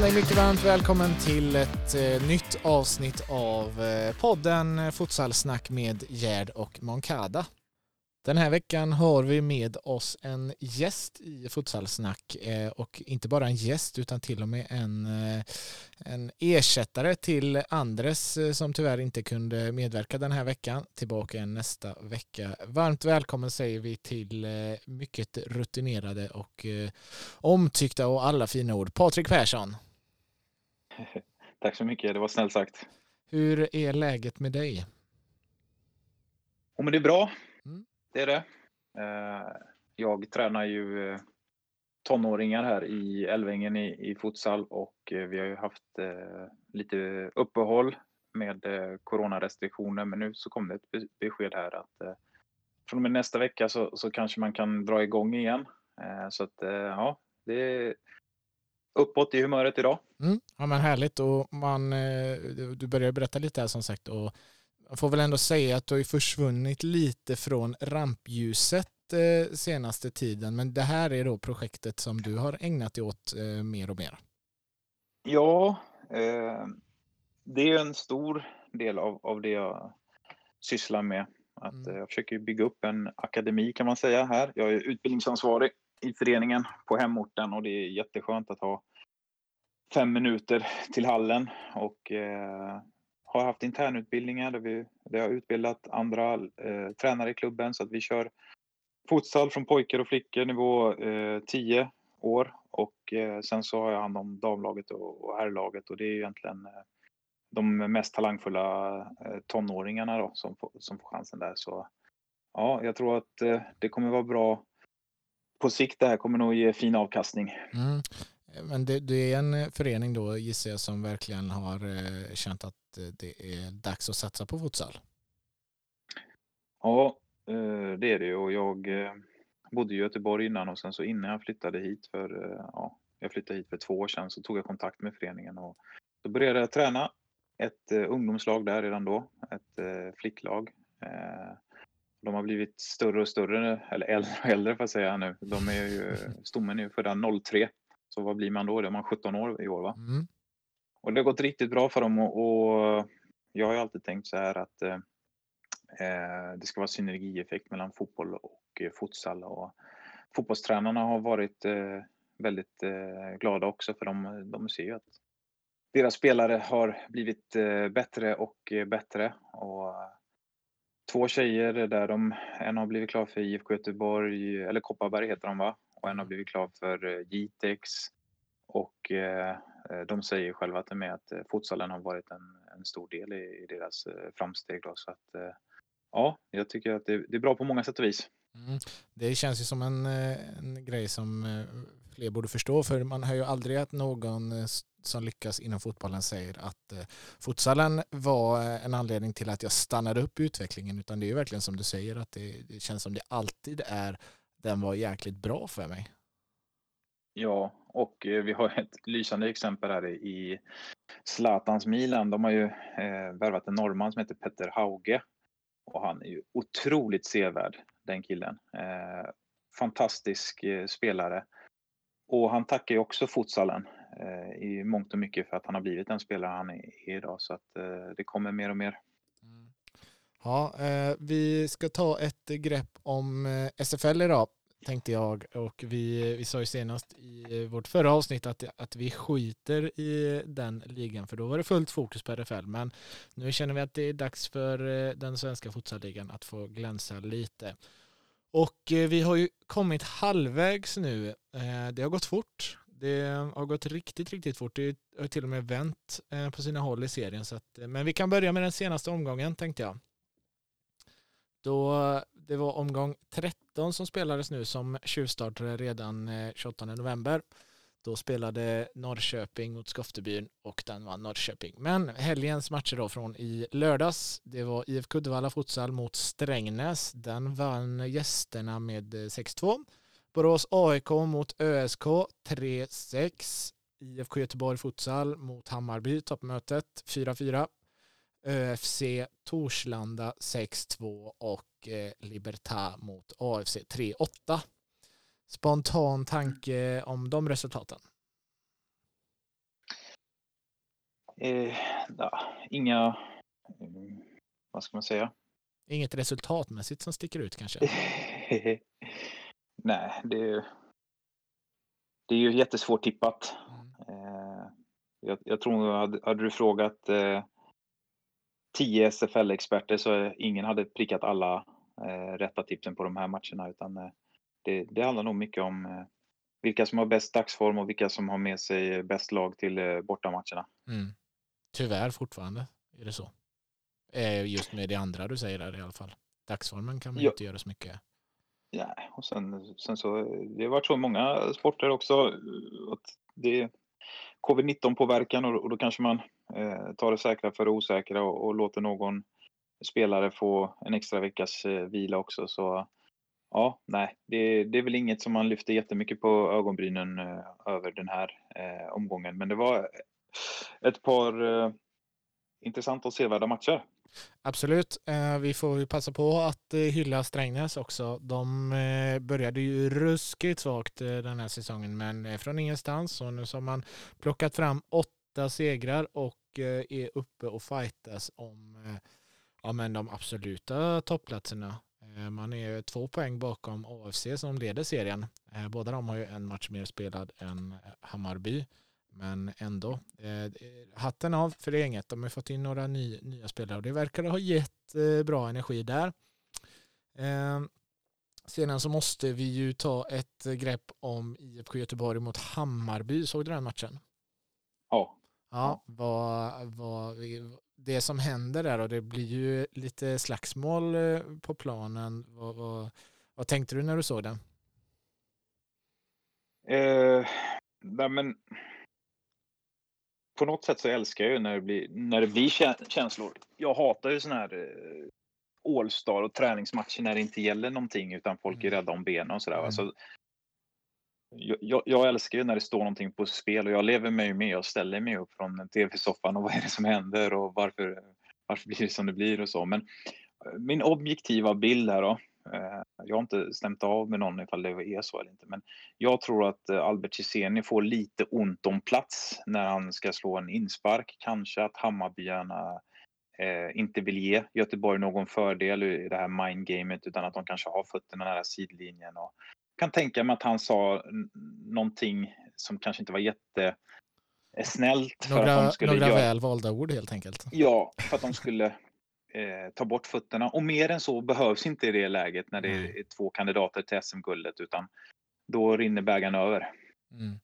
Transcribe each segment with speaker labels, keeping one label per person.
Speaker 1: Känn dig mycket varmt välkommen till ett eh, nytt avsnitt av eh, podden Futsalsnack med Gerd och Moncada. Den här veckan har vi med oss en gäst i Futsalsnack eh, och inte bara en gäst utan till och med en, eh, en ersättare till Andres eh, som tyvärr inte kunde medverka den här veckan. Tillbaka igen nästa vecka. Varmt välkommen säger vi till eh, mycket rutinerade och eh, omtyckta och alla fina ord. Patrik Persson.
Speaker 2: Tack så mycket, det var snällt sagt.
Speaker 1: Hur är läget med dig?
Speaker 2: Oh, men det är bra. Mm det är det. Eh, jag tränar ju eh, tonåringar här i Älvängen i, i futsal och eh, vi har ju haft lite uppehåll med coronarestriktioner men nu så kom det ett besked här att från och med nästa vecka så, så kanske man kan dra igång igen. Så att ja, det uppåt i humöret idag.
Speaker 1: Mm, ja men härligt och man, du börjar berätta lite här som sagt och man får väl ändå säga att du har försvunnit lite från rampljuset eh, senaste tiden, men det här är då projektet som du har ägnat dig åt eh, mer och mer.
Speaker 2: Ja, eh, det är en stor del av, av det jag sysslar med. Att, mm. Jag försöker bygga upp en akademi kan man säga här. Jag är utbildningsansvarig i föreningen på hemorten och det är jätteskönt att ha fem minuter till hallen. Och eh, har haft internutbildningar där vi där har utbildat andra eh, tränare i klubben. Så att vi kör futsal från pojkar och flickor nivå 10 eh, år. Och eh, sen så har jag hand om damlaget och, och herrlaget. Och det är egentligen eh, de mest talangfulla eh, tonåringarna då som, får, som får chansen där. Så ja, jag tror att eh, det kommer vara bra på sikt det här kommer nog ge fin avkastning. Mm.
Speaker 1: Men det, det, är en förening då gissar jag som verkligen har eh, känt att eh, det är dags att satsa på futsal.
Speaker 2: Ja, eh, det är det och jag bodde i Göteborg innan och sen så innan jag flyttade hit för, ja, jag flyttade hit för två år sedan så tog jag kontakt med föreningen och så började jag träna ett ungdomslag där redan då, ett flicklag. De har blivit större och större, eller äldre och äldre får jag säga nu. De är ju, stommen är ju födda 03 så vad blir man då? Då är man 17 år i år va? Mm. Och det har gått riktigt bra för dem och, och jag har ju alltid tänkt så här att eh, eh det ska vara synergieffekt mellan fotboll och eh, futsal och fotbollstränarna har varit eh, väldigt eh, glada också för de, de ser ju att deras spelare har blivit eh, bättre och bättre och två tjejer där de, en har blivit klar för IFK Göteborg, eller Kopparberg heter de va? och en har blivit klar för eh, Jitex. Och eh, eh, de säger själva att, med att eh, futsalen har varit en, en stor del i, i deras framsteg. Då, så att, ja, jag tycker att det, det, är bra på många sätt och vis.
Speaker 1: Mm. Det känns ju som en, en grej som fler borde förstå för man hör ju aldrig att någon eh, som lyckas inom fotbollen säger att eh, futsalen var eh, en anledning till att jag stannade upp i utvecklingen utan det är ju verkligen som du säger att det, det känns som det alltid är den var jäkligt bra för mig.
Speaker 2: Ja, och vi har ett lysande exempel här i Zlatans Milan. De har ju eh, värvat en norrman som heter Petter Hauge. Och han är ju otroligt sevärd, den killen. Eh, fantastisk eh, spelare. Och han tackar ju också futsalen eh, i mångt och mycket för att han har blivit den spelare han är idag. Så att eh, det kommer mer och mer. Mm.
Speaker 1: Ja, eh, vi ska ta ett grepp om eh, SFL idag tänkte jag och vi, vi sa ju senast i vårt förra avsnitt att, att vi skiter i den ligan för då var det fullt fokus på RFL men nu känner vi att det är dags för eh, den svenska futsalligan att få glänsa lite. Och eh, vi har ju kommit halvvägs nu. Eh, det har gått fort. Det har gått riktigt, riktigt fort. Det har till och med vänt eh, på sina håll i serien. Så att, men vi kan börja med den senaste omgången tänkte jag. Då det var omgång 13 som spelades nu som tjuvstartade redan 28 november. Då spelade Norrköping mot Skoftebyn och den vann Norrköping. Men helgens matcher då från i lördags, det var IFK Uddevalla futsal mot Strängnäs. Den vann gästerna med eh, 6-2. Borås AIK mot ÖSK 3-6. IFK Göteborg futsal mot Hammarby toppmötet 4-4. ÖFC Torslanda 6-2 och eh, Libertad mot AFC 3-8. Spontan tanke om de resultaten?
Speaker 2: Eh, ja, inga, mm, vad ska man säga?
Speaker 1: Inget resultatmässigt som sticker ut kanske?
Speaker 2: Nej, det, det är ju jättesvårt tippat.
Speaker 1: Mm.
Speaker 2: Eh, jag, jag tror hade, hade du frågat eh, tio SFL-experter så ingen hade prickat alla eh, rätta tipsen på de här matcherna utan eh, det, det handlar nog mycket om eh, vilka som har bäst dagsform och vilka som har med sig bäst lag till eh, bortamatcherna.
Speaker 1: Mm. Tyvärr fortfarande är det så. Eh, just med det andra du säger där i alla fall. Dagsformen kan man
Speaker 2: Ja.
Speaker 1: inte göra så mycket.
Speaker 2: Ja, och sen, sen så, det har varit så i många sporter också att det är covid-19 påverkan och, och då kanske man eh, tar det säkra för det osäkra och, och låter någon spelare få en extra veckas eh, vila också. Så ja, nej, det, det är väl inget som man lyfter jättemycket på ögonbrynen eh, över den här eh, omgången. Men det var eh, ett par eh, intressanta och sevärda matcher.
Speaker 1: Absolut. Eh, vi får ju passa på att eh, hylla Strängnäs också. De eh, började ju ruskigt svagt eh, den här säsongen men eh, från ingenstans och nu så har man plockat fram åtta segrar och eh, är uppe och fightas om eh, ja, men de absoluta toppplatserna. Eh, Man är två poäng bakom AFC som leder serien. Eh, Båda de har ju en match mer spelad än eh, Hammarby. Men ändå, hatten av för gänget. De har fått in några ny, nya spelare och det verkar ha gett bra energi där. Eh, sedan så måste vi ju ta ett grepp om IFK Göteborg mot Hammarby. Såg du den matchen?
Speaker 2: Ja,
Speaker 1: Ja, vad, vad, det som händer där och det blir ju lite slagsmål eh, på planen. Vad, vad, vad tänkte du när du såg den?
Speaker 2: Eh, nej men, på något sätt så älskar jag ju när det blir, när det blir kä- känslor. Jag hatar ju sån här eh, All-star och träningsmatcher när det inte gäller någonting utan folk är
Speaker 1: Mm.
Speaker 2: rädda om benen och sådär.
Speaker 1: Mm.
Speaker 2: Alltså, jag, jag, älskar ju när det står någonting på spel och jag lever mig med. Jag ställer mig upp från tv-soffan och vad är det som händer och varför, varför blir det som det blir och så. Men eh, min objektiva bild här då. Eh, jag har inte stämt av med någon ifall det är så eller inte. Men jag tror att eh, Albert Ceseni får lite ont om plats när han ska slå en inspark. Kanske att Hammarbyarna eh, inte vill ge Göteborg någon fördel i det här mindgamet utan att de kanske har fötterna nära sidlinjen. Och kan tänka mig att han sa någonting som kanske inte var jätte eh, snällt för att
Speaker 1: Några,
Speaker 2: de skulle
Speaker 1: några
Speaker 2: göra...
Speaker 1: väl valda ord helt enkelt.
Speaker 2: Ja, för att de skulle eh, ta bort fötterna. Och mer än så behövs inte i det läget när det är två kandidater till SM-guldet utan då rinner bägaren över.
Speaker 1: Mm.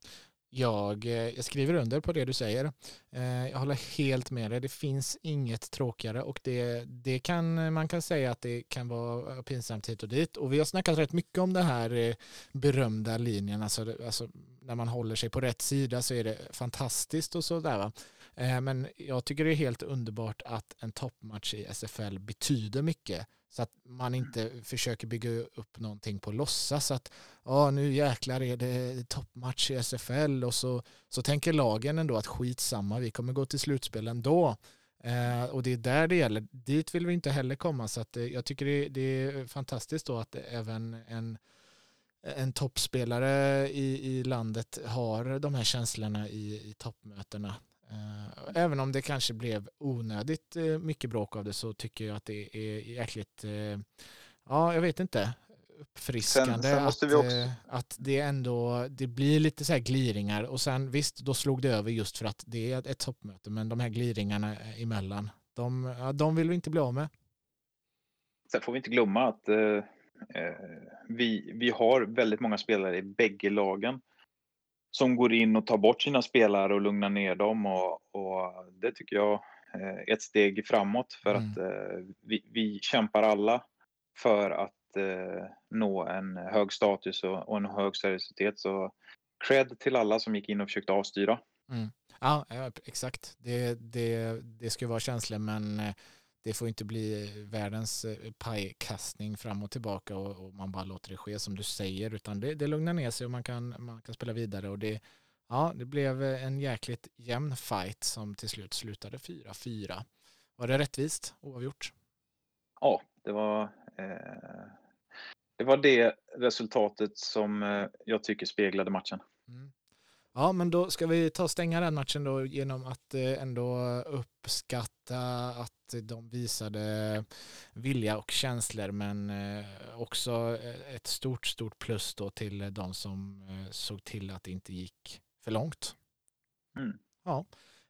Speaker 1: Jag, eh, jag skriver under på det du säger. Eh, jag håller helt med dig. Det finns inget tråkigare och det, det kan, man kan säga att det kan vara eh, pinsamt hit och dit. Och vi har snackat rätt mycket om den här berömda linjen. Alltså, alltså, när man håller sig på rätt sida så är det fantastiskt och sådär. Eh, Men jag tycker det är helt underbart att en toppmatch i SFL betyder mycket. Så att man inte försöker bygga upp någonting på låtsas. Att ja nu jäklar är det toppmatch i SFL och så, så tänker lagen ändå att skitsamma, vi kommer gå till slutspel ändå. Eh, och det är där det gäller. Dit vill vi inte heller komma så att, eh, jag tycker det, det är fantastiskt då att även en, en toppspelare i, i landet har de här känslorna i, i toppmötena. Eh, även om det kanske blev onödigt eh, mycket bråk av det så tycker jag att det är jäkligt, eh, ja jag vet inte, uppfriskande
Speaker 2: sen måste
Speaker 1: att,
Speaker 2: också-
Speaker 1: att det ändå det blir lite så här gliringar och sen visst då slog det över just för att det är ett toppmöte men de här gliringarna emellan de, de vill vi inte bli av med.
Speaker 2: Sen får vi inte glömma att eh, vi, vi har väldigt många spelare i bägge lagen som går in och tar bort sina spelare och lugnar ner dem och, och det tycker jag eh, är ett steg framåt för
Speaker 1: Mm.
Speaker 2: att eh, vi, vi kämpar alla för att eh, nå en hög status och, en hög seriositet. Så cred till alla som gick in och försökte avstyra.
Speaker 1: Ja, ja, exakt. Det, det, det ska vara känslor men eh, det får inte bli världens eh, pajkastning fram och tillbaka och, och man bara låter det ske som du säger utan det, det lugnar ner sig och man kan, man kan spela vidare och det, ja, det blev en jäkligt jämn fight som till slut slutade 4-4. Var det rättvist oavgjort?
Speaker 2: Ja, det var, eh, det var det resultatet som eh, jag tycker speglade matchen.
Speaker 1: Mm. Ja, men då ska vi ta och stänga den matchen då genom att eh, ändå uppskatta att de visade vilja och känslor men eh, också ett stort, stort plus då till de som såg till att det inte gick för långt. Mm. Ja.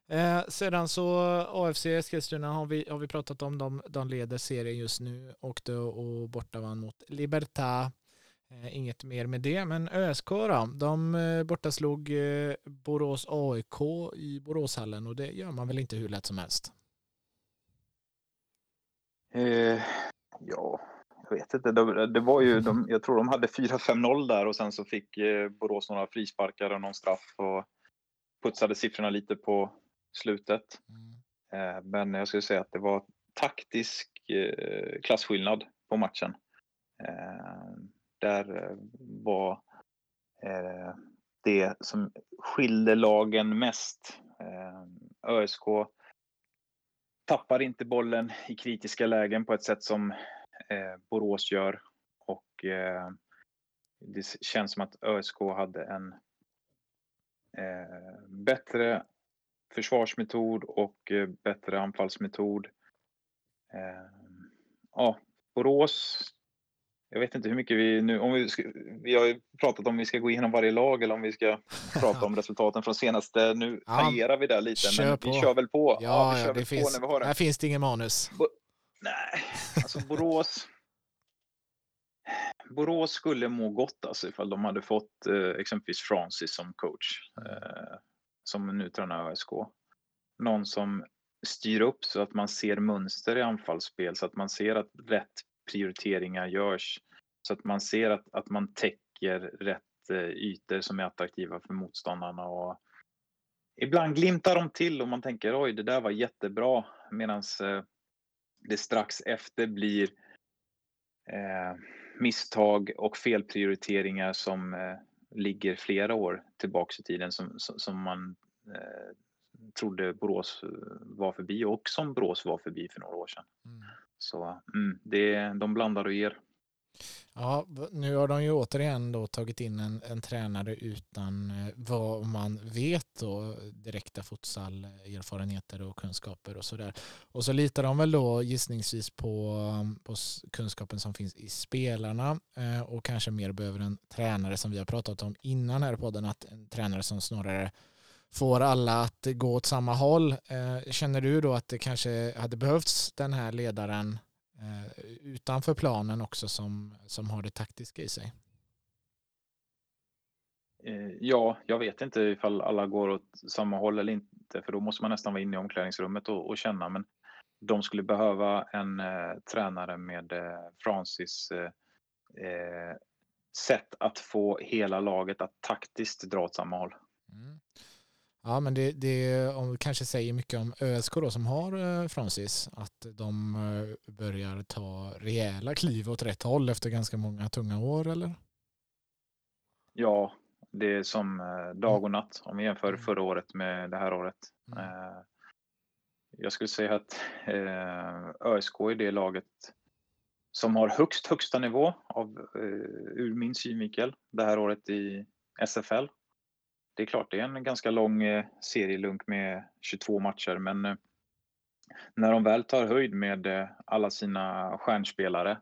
Speaker 1: Eh, sedan så AFC Eskilstuna har vi, har vi pratat om. De, de leder serien just nu. Åkte och borta vann mot Libertad. Eh, inget mer med det. Men ÖSK då? De eh, borta slog eh, Borås AIK i Boråshallen och det gör man väl inte hur lätt som helst?
Speaker 2: Eh, ja, jag vet inte. Det, det var ju, de, jag tror de hade 4-5-0 där och sen så fick Borås några frisparkar och någon straff och putsade siffrorna lite på slutet. Mm. Eh, men jag skulle säga att det var taktisk eh, klasskillnad på matchen. Där eh, var eh, det som skilde lagen mest. Eh, ÖSK tappar inte bollen i kritiska lägen på ett sätt som Borås gör och det känns som att ÖSK hade en bättre försvarsmetod och bättre anfallsmetod. Ja, Borås. Jag vet inte hur mycket vi nu, om vi, ska, vi har ju pratat om vi ska gå igenom varje lag eller om vi ska prata om resultaten från senaste. Nu ja, tangerar vi där lite, men på. vi kör väl på.
Speaker 1: Ja, ja vi kör ja, väl finns, på när vi har det. Här finns det ingen manus. Bo,
Speaker 2: nej, alltså Borås. Borås skulle må gott alltså ifall de hade fått eh, exempelvis Francis som coach. Eh, som nu tränar ÖSK. Någon som styr upp så att man ser mönster i anfallsspel, så att man ser att rätt prioriteringar görs. Så att man ser att, att man täcker rätt eh, ytor som är attraktiva för motståndarna. Och ibland glimtar de till och man tänker oj, det där var jättebra. Medan eh, det strax efter blir eh, misstag och felprioriteringar som eh, ligger flera år tillbaks i tiden som, som man eh, trodde Borås eh, var förbi och som Borås var förbi för några år sedan. Mm. Så mm, det, de blandar och ger.
Speaker 1: Ja, nu har de ju återigen då tagit in en, en tränare utan eh, vad man vet då, direkta futsal-erfarenheter och kunskaper och sådär. Och så litar de väl då gissningsvis på, mm, på kunskapen som finns i spelarna eh, och kanske mer behöver en tränare som vi har pratat om innan här i podden, att en tränare som snarare får alla att gå åt samma håll. Eh, känner du då att det kanske hade behövts den här ledaren Eh, utanför planen också som, som har det taktiska i sig?
Speaker 2: Eh, ja, jag vet inte ifall alla går åt samma håll eller inte, för då måste man nästan vara inne i omklädningsrummet och, och känna. Men de skulle behöva en eh, tränare med eh, Francis eh, eh, sätt att få hela laget att taktiskt dra åt samma håll. Mm.
Speaker 1: Ja, men det, det kanske säger mycket om ÖSK då som har eh, Francis. Att de eh, börjar ta rejäla kliv åt rätt håll efter ganska många tunga år, eller?
Speaker 2: Ja, det är som eh, dag och natt om vi jämför mm. förra året med det här året. Mm. Jag skulle säga att ÖSK är det laget som har högst högsta nivå av, ur min synvinkel det här året i SFL det är klart, det är en ganska lång eh, serielunk med 22 matcher, men eh, när de väl tar höjd med eh, alla sina stjärnspelare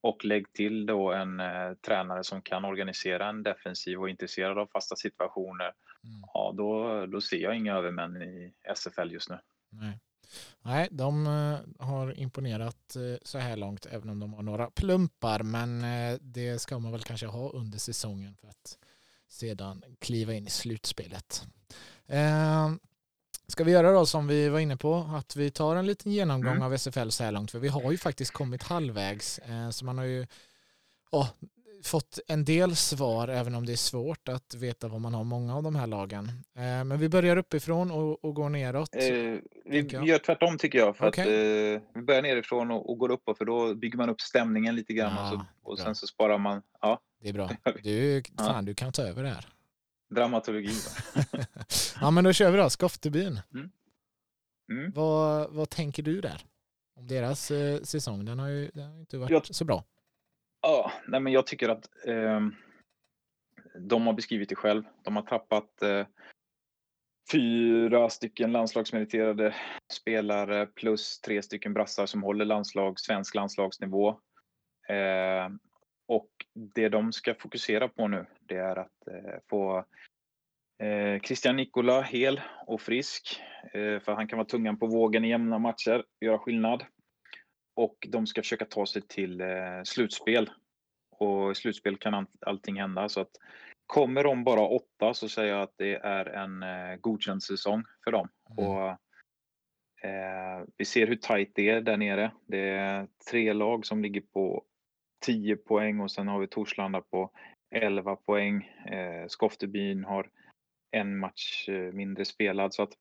Speaker 2: och lägg till då en tränare som kan organisera en defensiv och är intresserad av fasta situationer, mm. ja då, då ser jag inga övermän i SFL just nu.
Speaker 1: Nej. Nej, de har imponerat så här långt, även om de har några plumpar, men det ska man väl kanske ha under säsongen för att sedan kliva in i slutspelet. Eh, ska vi göra då som vi var inne på, att vi tar en liten genomgång mm. av SFL så här långt, för vi har ju faktiskt kommit halvvägs, eh, så man har ju oh, fått en del svar, även om det är svårt att veta vad man har många av de här lagen. Eh, men vi börjar uppifrån och, och går neråt. Eh,
Speaker 2: vi gör tvärtom tycker jag. För okay. att, eh, vi börjar nerifrån och, och går uppåt, för då bygger man upp stämningen lite grann ja, och, så, och sen så sparar man. Ja.
Speaker 1: Det är bra. Du, fan, du kan ta över det här.
Speaker 2: Dramaturgi.
Speaker 1: ja, men då kör vi då. Skoftebyn. Mm. Mm. Vad, vad tänker du där? Om deras eh, säsong? Den har ju den har inte varit jag, så bra.
Speaker 2: Ja, nej men jag tycker att eh, de har beskrivit det själv. De har tappat eh, fyra stycken landslagsmeriterade spelare plus tre stycken brassar som håller landslag, svensk landslagsnivå. Eh, och det de ska fokusera på nu, det är att eh, få eh, Christian Nikola hel och frisk. Eh, för han kan vara tungan på vågen i jämna matcher, göra skillnad. Och de ska försöka ta sig till eh, slutspel. Och i slutspel kan allting hända. Så att Kommer de bara åtta så säger jag att det är en eh, godkänd säsong för dem. Mm. Och, eh, vi ser hur tajt det är där nere. Det är tre lag som ligger på 10 poäng och sen har vi Torslanda på 11 poäng. Eh, Skoftebyn har en match eh, mindre spelad. Så att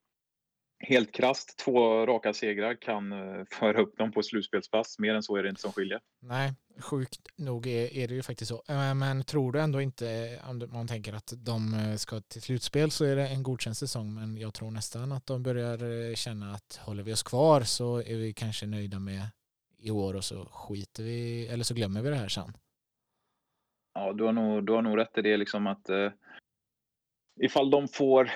Speaker 2: helt krast två raka segrar kan eh, föra upp dem på slutspelspass. Mer än så är det inte som skiljer.
Speaker 1: Nej, sjukt nog är, är det ju faktiskt så. Eh, men tror du ändå inte, eh, om man tänker att de eh, ska till slutspel så är det en godkänd säsong. Men jag tror nästan att de börjar eh, känna att håller vi oss kvar så är vi kanske nöjda med i år och så skiter vi, eller så glömmer vi det här sen.
Speaker 2: Ja, du har nog, du har nog rätt i det liksom att eh, ifall de får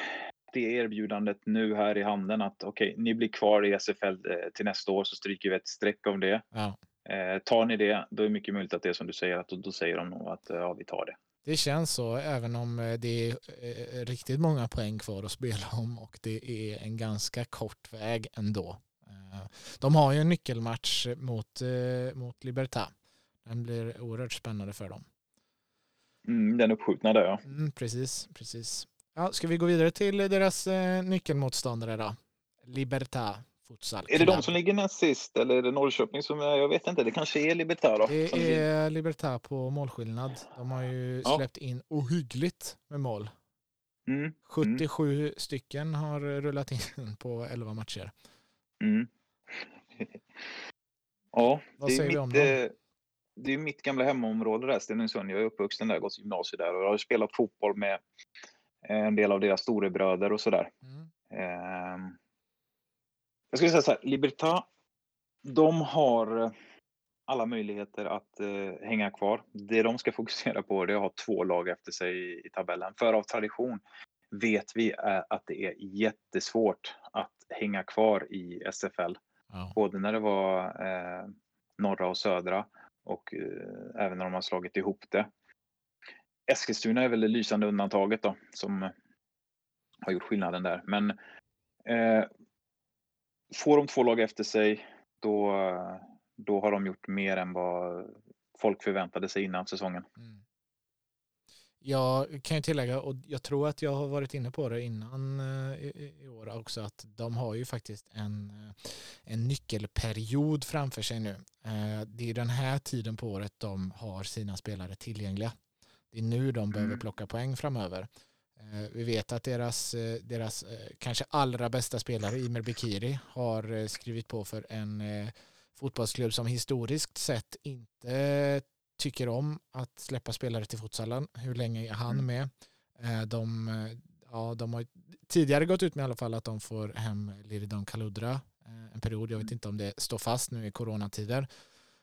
Speaker 2: det erbjudandet nu här i handen att okej, okay, ni blir kvar i SFL eh, till nästa år så stryker vi ett streck om det. Ja. Eh, tar ni det, då är det mycket möjligt att det är som du säger, att då, då säger de nog att ja, vi tar det.
Speaker 1: Det känns så, även om eh, det är eh, riktigt många poäng kvar att spela om och det är en ganska kort väg ändå. De har ju en nyckelmatch mot, mot Libertad. Den blir oerhört spännande för dem.
Speaker 2: Mm, den uppskjutna där ja.
Speaker 1: Mm, precis, precis. Ja, ska vi gå vidare till deras eh, nyckelmotståndare då? Libertad Futsal.
Speaker 2: Är det de som ligger näst sist eller är det Norrköping som, är, jag vet inte, det kanske är Libertad då?
Speaker 1: Det är Libertad på målskillnad. De har ju ja. släppt in ohyggligt med mål. Mm. 77 mm. stycken har rullat in på 11 matcher. Mm.
Speaker 2: Ja, Vad det är, mitt, eh, det är mitt gamla hemområde där, Stenungsund. Jag är uppvuxen där, gått gymnasiet där och jag har spelat fotboll med en del av deras storebröder och sådär. Mm. Eh, jag skulle säga så här, Libertad, de har alla möjligheter att eh, hänga kvar. Det de ska fokusera på det är att ha två lag efter sig i, i tabellen. För av tradition vet vi är att det är jättesvårt att hänga kvar i SFL. Ja. Både när det var eh, norra och södra och eh, även när de har slagit ihop det. Eskilstuna är väl det lysande undantaget då, som har gjort skillnaden där. Men eh, får de två lag efter sig, då, då har de gjort mer än vad folk förväntade sig innan säsongen. Mm.
Speaker 1: Jag kan ju tillägga, och jag tror att jag har varit inne på det innan eh, i, år också, att de har ju faktiskt en, eh, en nyckelperiod framför sig nu. Eh, det är den här tiden på året de har sina spelare tillgängliga. Det är nu de behöver mm. plocka poäng framöver. Vi vet att deras, deras kanske allra bästa spelare, Imer Bekiri, har skrivit på för en fotbollsklubb som historiskt sett inte tycker om att släppa spelare till futsalen. Hur länge är han mm. med? De, ja, de har tidigare gått ut med i alla fall att de får hem Liridon Kaludra en period. Jag vet mm. inte om det står fast nu i coronatider.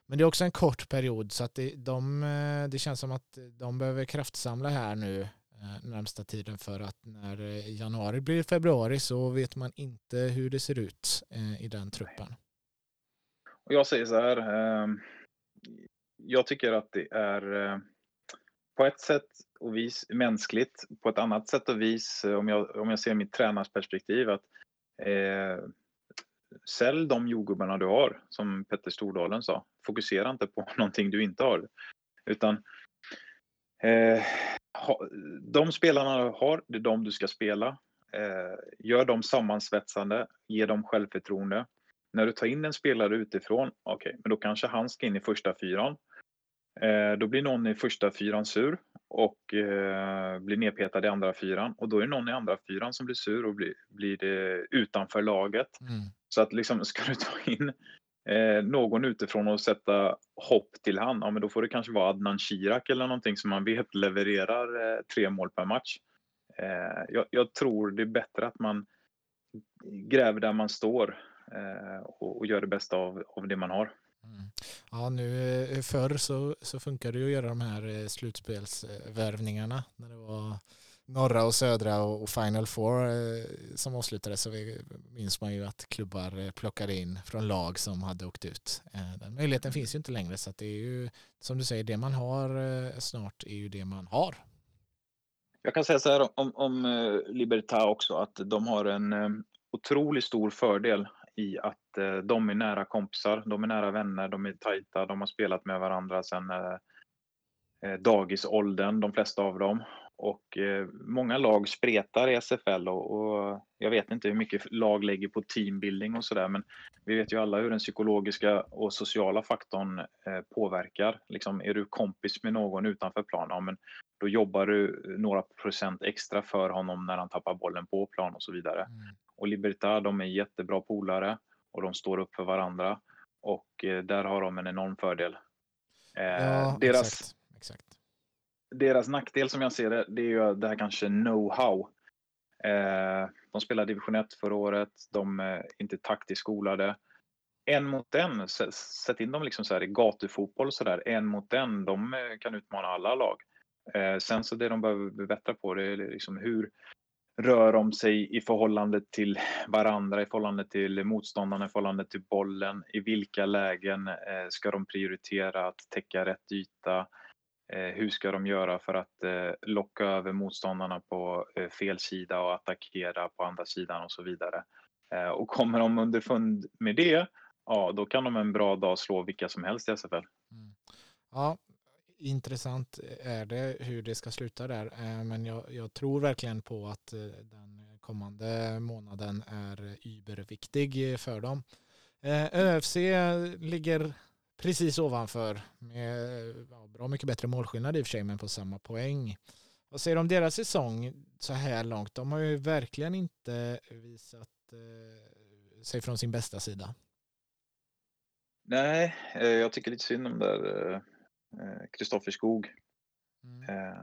Speaker 1: Men det är också en kort period så att det, de, eh, det känns som att de behöver kraftsamla här nu eh, närmsta tiden för att när eh, januari blir februari så vet man inte hur det ser ut i den truppen.
Speaker 2: Och jag säger så här. Jag tycker att det är eh, på ett sätt och vis mänskligt, på ett annat sätt och vis om jag, om jag ser mitt tränarperspektiv att eh, sälj de jordgubbarna du har, som Petter Stordalen sa. Fokusera inte på någonting du inte har. Utan eh, de spelarna du har, det är de du ska spela. Eh, gör dem sammansvetsande, ge dem självförtroende. När du tar in en spelare utifrån, okej, okay, men då kanske han ska in i första fyran. Eh, då blir någon i första fyran sur och eh, blir nedpetad i andra fyran och då är det någon i andra fyran som blir sur och blir, blir det utanför laget. Mm. Så att liksom, ska du ta in eh, någon utifrån och sätta hopp till han, ja men då får det kanske vara Adnan Shirak eller någonting som man vet levererar eh, tre mål per match. Eh, jag, jag, tror det är bättre att man gräver där man står eh, och, och, gör det bästa av, av det man har.
Speaker 1: Mm. Ja, nu eh, förr så, så funkar det ju att göra de här eh, slutspelsvärvningarna när det var norra och södra och Final Four eh, som avslutades så minns man ju att klubbar plockade in från lag som hade åkt ut. Den möjligheten finns ju inte längre så att det är ju som du säger det man har snart är ju det man har.
Speaker 2: Jag kan säga så här om, om Libertad också att de har en otroligt stor fördel i att eh, de är nära kompisar, de är nära vänner, de är tajta, de har spelat med varandra sedan eh, eh dagisåldern, de flesta av dem. Och eh, många lag spretar i SFL och, och, jag vet inte hur mycket lag lägger på teambuilding och sådär men vi vet ju alla hur den psykologiska och sociala faktorn eh, påverkar. Liksom, är du kompis med någon utanför plan, ja, men då jobbar du några procent extra för honom när han tappar bollen på plan och så vidare. Mm. Och Libertad, de är jättebra polare och de står upp för varandra och eh, där har de en enorm fördel.
Speaker 1: Eh, ja, deras, exakt, exakt.
Speaker 2: deras nackdel som jag ser det, det är ju det här kanske know-how. Eh, de spelade division 1 förra året, de är inte taktiskt skolade. En mot en, sätt in dem liksom så här i gatufotboll så där, en mot en, de kan utmana alla lag. Sen så det de behöver bättra på det är liksom hur, rör de sig i förhållande till varandra, i förhållande till motståndarna, i förhållande till bollen. I vilka lägen eh, ska de prioritera att täcka rätt yta? Eh, hur ska de göra för att eh, locka över motståndarna på fel sida och attackera på andra sidan och så vidare. Och kommer de underfund med det, ja då kan de en bra dag slå vilka som helst i SFL. Mm.
Speaker 1: Ja, intressant är det hur det ska sluta där. Eh, men jag, jag tror verkligen på att eh, den kommande månaden är überviktig för dem. Eh, ÖFC ligger precis ovanför med ja, bra mycket bättre målskillnad i och för sig men på samma poäng. Vad säger du om deras säsong så här långt? De har ju verkligen inte visat sig från sin bästa sida.
Speaker 2: Nej, jag tycker lite synd om det Kristoffer Skog. Mm. Eh,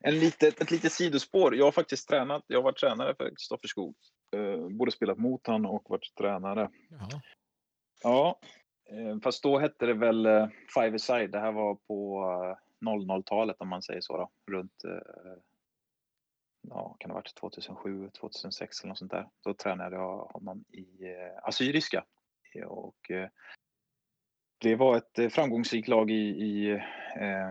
Speaker 2: en litet, ett litet sidospår. Jag har faktiskt tränat. Jag har varit tränare för Kristoffer Skog. Eh, både spelat mot honom och varit tränare. Jaha. Ja, eh, fast då hette det väl Five Aside. Det här var på 00-talet om man säger så. Då. Runt ja, kan det ha varit 2007, 2006 eller något sånt där. Då tränade jag honom i assyriska. Och det var ett eh, framgångsrikt lag i, i eh,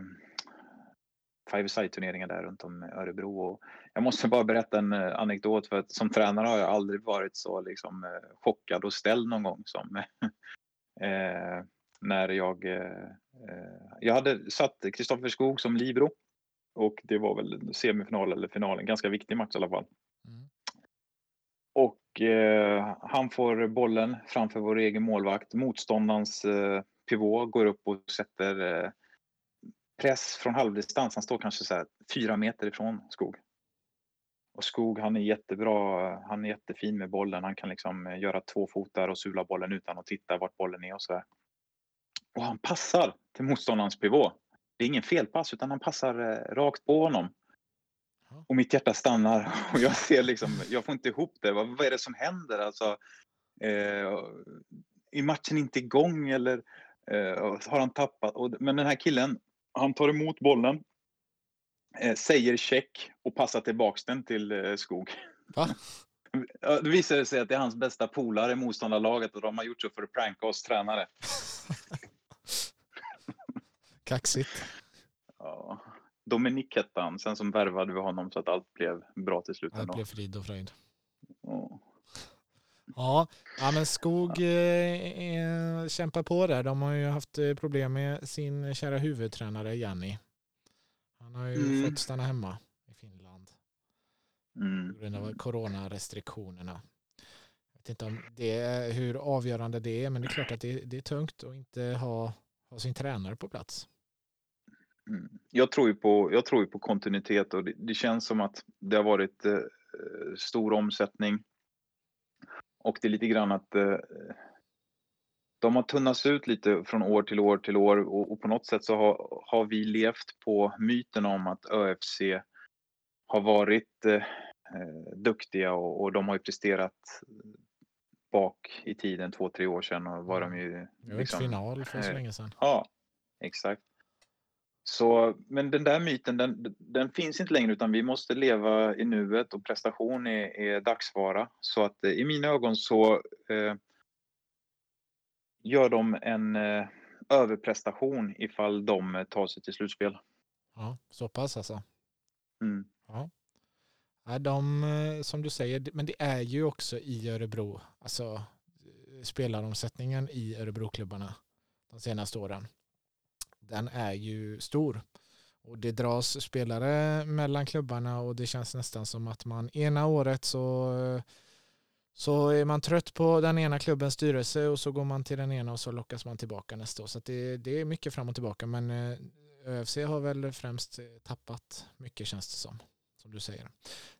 Speaker 2: Five Side-turneringen där runt om Örebro. Och jag måste bara berätta en eh, anekdot för att som tränare har jag aldrig varit så liksom, eh, chockad och ställd någon gång som eh, när jag, eh, jag hade satt Kristoffer Skog som libero och det var väl semifinal eller final, en ganska viktig match i alla fall. Mm. Och eh, han får bollen framför vår egen målvakt. Motståndarens eh, pivot går upp och sätter eh, press från halvdistans. Han står kanske så här fyra meter ifrån Skog. Och Skog, han är jättebra. Han är jättefin med bollen. Han kan liksom eh, göra två fotar och sula bollen utan att titta vart bollen är och så där. Och han passar till motståndarens pivot. Det är ingen felpass utan han passar eh, rakt på honom. Och mitt hjärta stannar och jag ser liksom, jag får inte ihop det. Vad, vad är det som händer? Alltså, eh, är matchen inte igång eller har han tappat. Men den här killen, han tar emot bollen, eh, säger check och passar tillbaks den till eh, Skog. Va? Det visar sig att det är hans bästa polare i motståndarlaget och de har gjort så för att pranka oss tränare.
Speaker 1: Kaxigt.
Speaker 2: Ja. Dominik hette han, sen som värvade vi honom så att allt blev bra till slut.
Speaker 1: Allt blev frid och fröjd. Ja, ja men Skog eh, kämpar på där. De har ju haft eh, problem med sin kära huvudtränare Janni. Han har ju mm. fått stanna hemma i Finland. Mm. På grund av coronarestriktionerna. Jag vet inte om det hur avgörande det är, men det är klart att det, det är tungt att inte ha, ha sin tränare på plats.
Speaker 2: Mm. Jag tror ju på, jag tror på kontinuitet och det, det känns som att det har varit eh, stor omsättning och det är lite grann att eh, de har tunnats ut lite från år till år till år och, och på något sätt så har, har, vi levt på myten om att ÖFC har varit eh, eh, duktiga och, och, de har ju presterat bak i tiden två, tre år sedan och var de ju...
Speaker 1: Det var
Speaker 2: liksom-
Speaker 1: final för så
Speaker 2: eh,
Speaker 1: länge sedan.
Speaker 2: Ja, exakt. Så, men den där myten, den, den finns inte längre utan vi måste leva i nuet och prestation är, är dagsvara. Så att eh, i mina ögon så eh, gör de en eh, överprestation ifall de eh, tar sig till slutspel.
Speaker 1: Ja, så pass alltså.
Speaker 2: Mm.
Speaker 1: Ja, de, eh, som du säger, men det är ju också i Örebro, alltså spelaromsättningen i Örebroklubbarna de senaste åren. Den är ju stor. Och det dras spelare mellan klubbarna och det känns nästan som att man ena året så, så är man trött på den ena klubbens styrelse och så går man till den ena och så lockas man tillbaka nästa år. Så det, det är mycket fram och tillbaka men eh, ÖFC har väl främst eh, tappat mycket känns det som. Som du säger.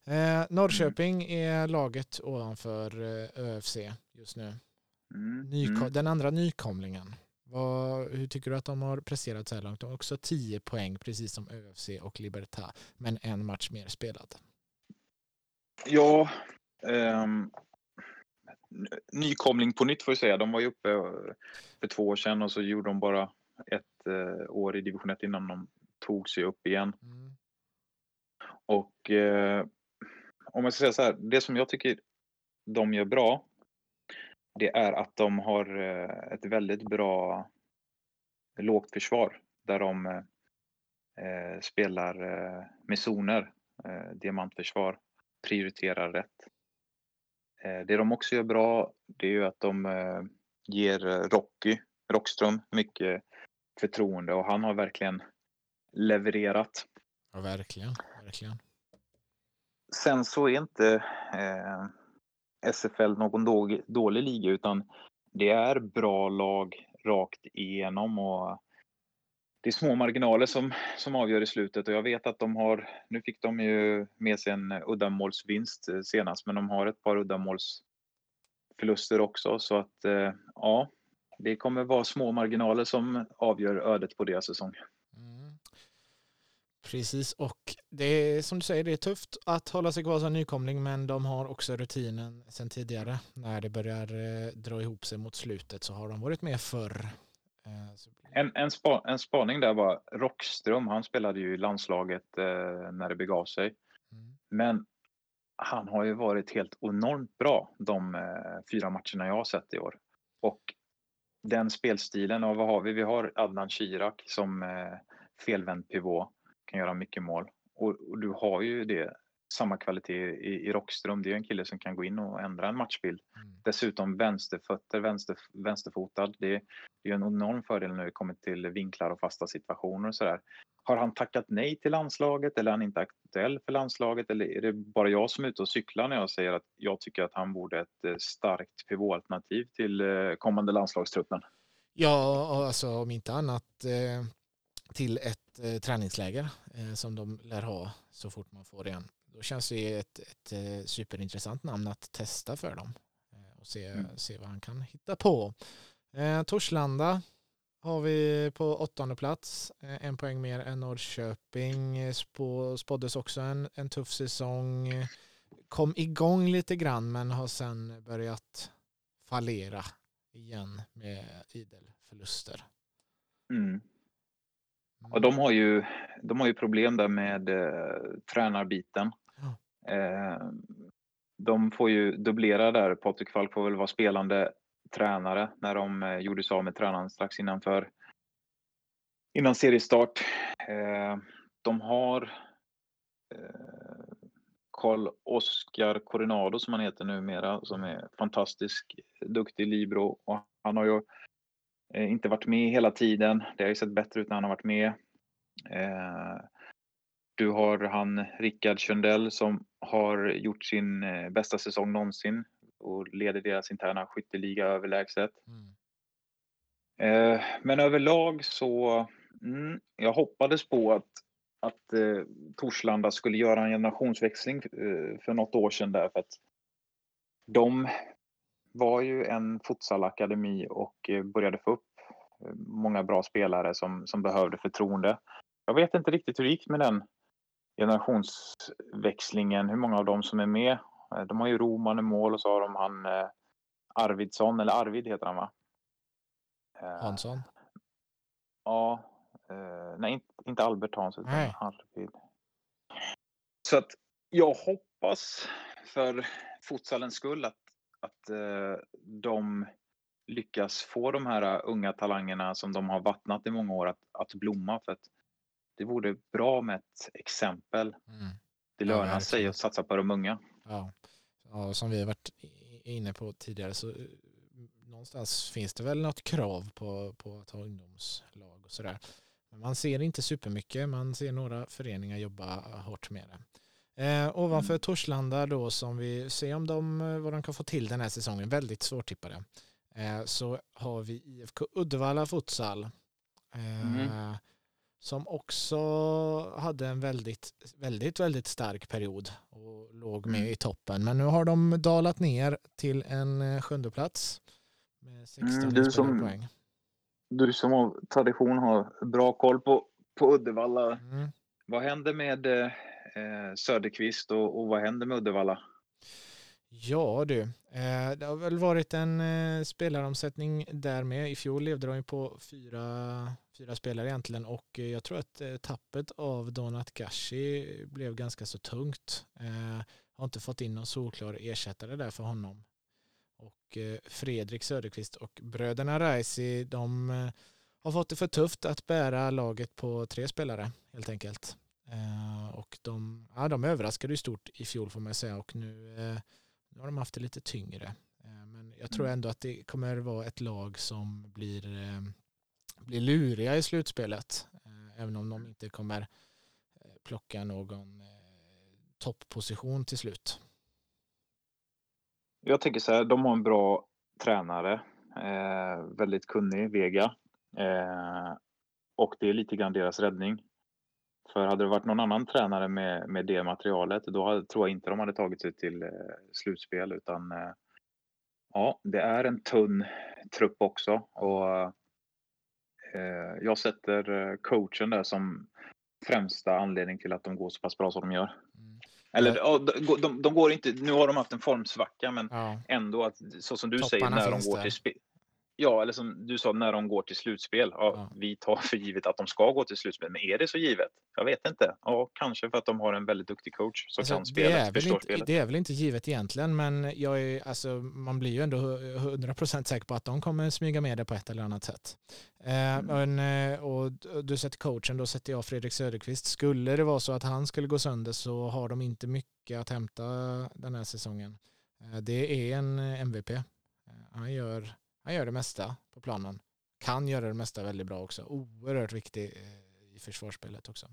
Speaker 1: Eh, Norrköping är laget ovanför eh, ÖFC just nu.
Speaker 2: Mm.
Speaker 1: Nyko-
Speaker 2: Mm.
Speaker 1: Den andra nykomlingen. Vad, hur tycker du att de har presterat så här långt? De har också 10 poäng precis som ÖFC och Libertad. Men en match mer spelad.
Speaker 2: Ja, n- nykomling på nytt får jag säga. De var ju uppe eh, för två år sedan och så gjorde de bara ett eh, år i division 1 innan de tog sig upp igen.
Speaker 1: Mm.
Speaker 2: Och eh, om jag ska säga så här, det som jag tycker de gör bra, det är att de har eh, ett väldigt bra lågt försvar där de eh, spelar eh, med zoner, eh, diamantförsvar, prioriterar rätt. Eh, det de också gör bra, det är ju att de ger Rocky, Rockström, mycket förtroende och han har verkligen levererat.
Speaker 1: Ja, verkligen. verkligen.
Speaker 2: Sen så är inte SFL någon dålig, dålig liga utan det är bra lag rakt igenom och det är små marginaler som, som avgör i slutet och jag vet att de har, nu fick de ju med sig en uddamålsvinst eh, senast men de har ett par uddamålsförluster också så att eh, ja, det kommer vara små marginaler som avgör ödet på deras säsong.
Speaker 1: Precis, och det är som du säger, det är tufft att hålla sig kvar som nykomling, men de har också rutinen sedan tidigare. När det börjar eh, dra ihop sig mot slutet så har de varit med förr. Eh,
Speaker 2: En, en, spa, en spaning där var Rockström, han spelade ju i landslaget eh, när det begav sig.
Speaker 1: Mm.
Speaker 2: Men han har ju varit helt enormt bra de eh, fyra matcherna jag har sett i år. Och den spelstilen, och vad har vi? Vi har Adnan Shirak som eh, felvänd pivot, kan göra mycket mål. Och, och du har ju det, samma kvalitet i, i Rockström. Det är en kille som kan gå in och ändra en matchbild.
Speaker 1: Mm.
Speaker 2: Dessutom vänsterfötter, vänster, vänsterfotad. Det, det är en enorm fördel när det kommer till vinklar och fasta situationer och sådär. Har han tackat nej till landslaget eller är han inte aktuell för landslaget eller är det bara jag som är ute och cyklar när jag säger att jag tycker att han borde ett eh, starkt pivotalternativ till eh, kommande landslagstruppen?
Speaker 1: Ja, alltså om inte annat eh, till ett eh, träningsläger eh, som de lär ha så fort man får igen. Då känns det ett, ett eh, superintressant namn att testa för dem eh, och se,
Speaker 2: Mm.
Speaker 1: se vad han kan hitta på. Eh, Torslanda har vi på åttonde plats, eh, en poäng mer än Norrköping. Spå, spåddes också en, en tuff säsong. Kom igång lite grann men har sen börjat fallera igen med idel förluster.
Speaker 2: Mm. Och de har ju, de har ju problem där med eh, tränarbiten.
Speaker 1: Ja.
Speaker 2: Eh, de får ju dubblera där. Patrik Falk får väl vara spelande tränare när de eh, gjorde sig av med tränaren strax innanför innan seriestart. Eh, de har eh, Carl Oskar Coronado som han heter numera som är fantastisk duktig libero och han har ju inte varit med hela tiden. Det har ju sett bättre ut när han har varit med. Eh, du har han Rickard Sundell som har gjort sin eh, bästa säsong någonsin och leder deras interna skytteliga överlägset.
Speaker 1: Mm.
Speaker 2: Eh, men överlag så, mm, jag hoppades på att, att eh, Torslanda skulle göra en generationsväxling eh, för något år sedan där för att de var ju en futsalakademi och eh, började få upp eh, många bra spelare som, som behövde förtroende. Jag vet inte riktigt hur det gick med den generationsväxlingen, hur många av dem som är med. Eh, De har ju Roman i mål och så har de han Arvidsson, eller Arvid heter han va?
Speaker 1: Hansson?
Speaker 2: Ja, nej inte, inte Albert Hansson utan
Speaker 1: nej.
Speaker 2: Arvid. Så att jag hoppas för futsalens skull att, att eh, de lyckas få de här unga talangerna som de har vattnat i många år att, att blomma. För att det vore bra med ett exempel. Mm. Det lönar ja, sig att satsa på de unga.
Speaker 1: Ja. ja, som vi har varit inne på tidigare så eh, någonstans finns det väl något krav på, på att ha ungdomslag och sådär. Men man ser inte supermycket. Man ser några föreningar jobba hårt med det. Eh, ovanför mm. Torslanda då som vi ser om de, eh, vad de kan få till den här säsongen. Väldigt svårtippade. Eh, så har vi IFK Uddevalla Futsal. Eh, mm. Som också hade en väldigt, väldigt, väldigt stark period och låg med mm. i toppen. Men nu har de dalat ner till en eh, sjunde plats med 16 mm, du som, poäng.
Speaker 2: Du som av tradition har bra koll på, på Uddevalla. Mm. Vad händer med eh, Söderqvist och, och vad händer med Uddevalla?
Speaker 1: Ja du, eh, det har väl varit en eh, spelaromsättning där med. I fjol levde de ju på fyra, fyra spelare egentligen och eh, jag tror att eh, tappet av Donat Gashi blev ganska så tungt. Eh, har inte fått in någon solklar ersättare där för honom. Och eh, Fredrik Söderqvist och bröderna Raisi, de har fått det för tufft att bära laget på tre spelare helt enkelt. Och de, ja, de överraskade ju stort i fjol får man säga och nu nu har de haft det lite tyngre. Eh, men jag tror mm. ändå att det kommer vara ett lag som blir, eh, blir luriga i slutspelet. Eh, även om de inte kommer plocka någon toppposition till slut.
Speaker 2: Jag tänker så här, de har en bra tränare. Eh, väldigt kunnig, Vega. Eh, och det är lite grann deras räddning. För hade det varit någon annan tränare med, med det materialet, då hade, tror jag inte de hade tagit sig till eh, slutspel. Utan eh, ja, det är en tunn trupp också. Och eh, jag sätter eh, coachen där som främsta anledning till att de går så pass bra som de gör. Mm. Eller ja, de, de, de, går inte, nu har de haft en formsvacka men ja. ändå att så som du Topparna säger när de går till spel. Ja, eller som du sa, när de går till slutspel. Ja, ja. Vi tar för givet att de ska gå till slutspel, men är det så givet? Jag vet inte. Ja, kanske för att de har en väldigt duktig coach som alltså, kan spelet,
Speaker 1: förstår inte, spelet. Det är väl inte givet egentligen, men jag är, alltså, man blir ju ändå 100% säker på att de kommer smyga med det på ett eller annat sätt. Eh, mm. men, eh, och du sätter coachen, då sätter jag Fredrik Söderqvist. Skulle det vara så att han skulle gå sönder så har de inte mycket att hämta den här säsongen. Eh, det är en MVP. Han gör han gör det mesta på planen. Kan göra det mesta väldigt bra också. Oerhört viktig eh, i försvarsspelet också.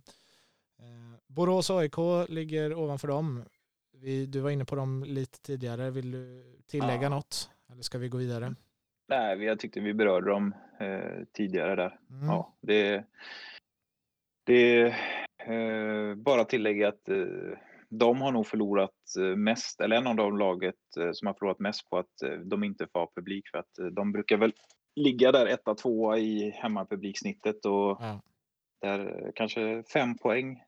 Speaker 1: Eh, Borås AIK ligger ovanför dem. Vi, du var inne på dem lite tidigare. Vill du tillägga ja. något? Eller ska vi gå vidare?
Speaker 2: Nej, jag tyckte vi berörde dem eh, tidigare där. Mm. Ja, det, det eh, bara tillägga att eh, de har nog förlorat eh, mest, eller en av de laget eh, som har förlorat mest på att eh, de inte får publik för att de brukar väl ligga där etta, tvåa i hemmapubliksnittet och ja. där kanske fem poäng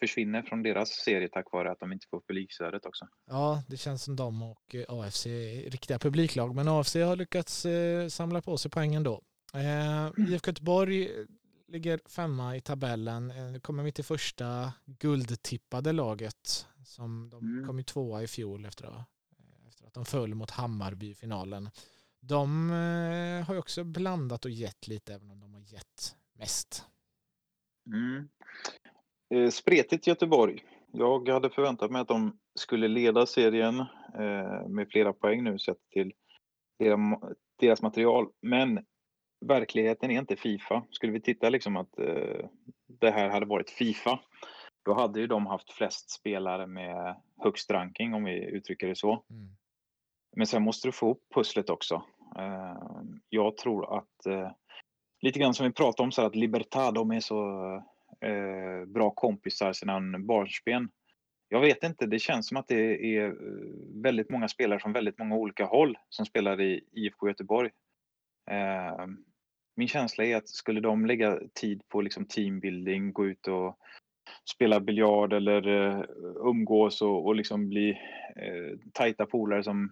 Speaker 2: försvinner från deras serie tack vare att de inte får publikstödet också.
Speaker 1: Ja, det känns som de och AFC är riktiga publiklag, men AFC har lyckats samla på sig poängen då. IFK Göteborg ligger femma i tabellen. Eh, kommer vi till första guldtippade laget. Som de mm. kom ju tvåa i fjol efter att, eh, efter att de föll mot Hammarby i finalen. De eh, har ju också blandat och gett lite även om de har gett mest.
Speaker 2: Mm. spretigt Göteborg. Jag hade förväntat mig att de skulle leda serien med flera poäng nu sett till deras material. Men verkligheten är inte Fifa. Skulle vi titta liksom att eh, det här hade varit Fifa, då hade ju de haft flest spelare med högst ranking om vi uttrycker det så. Mm. Men sen måste du få ihop pusslet också. Eh, jag tror att eh, lite grann som vi pratade om så att Libertad, de är så eh, bra kompisar sedan barnsben. Jag vet inte, det känns som att det är eh, väldigt många spelare från väldigt många olika håll som spelar i IFK Göteborg. Eh, min känsla är att skulle de lägga tid på liksom teambuilding, gå ut och spela biljard eller uh, umgås och, och liksom bli uh, tajta polare som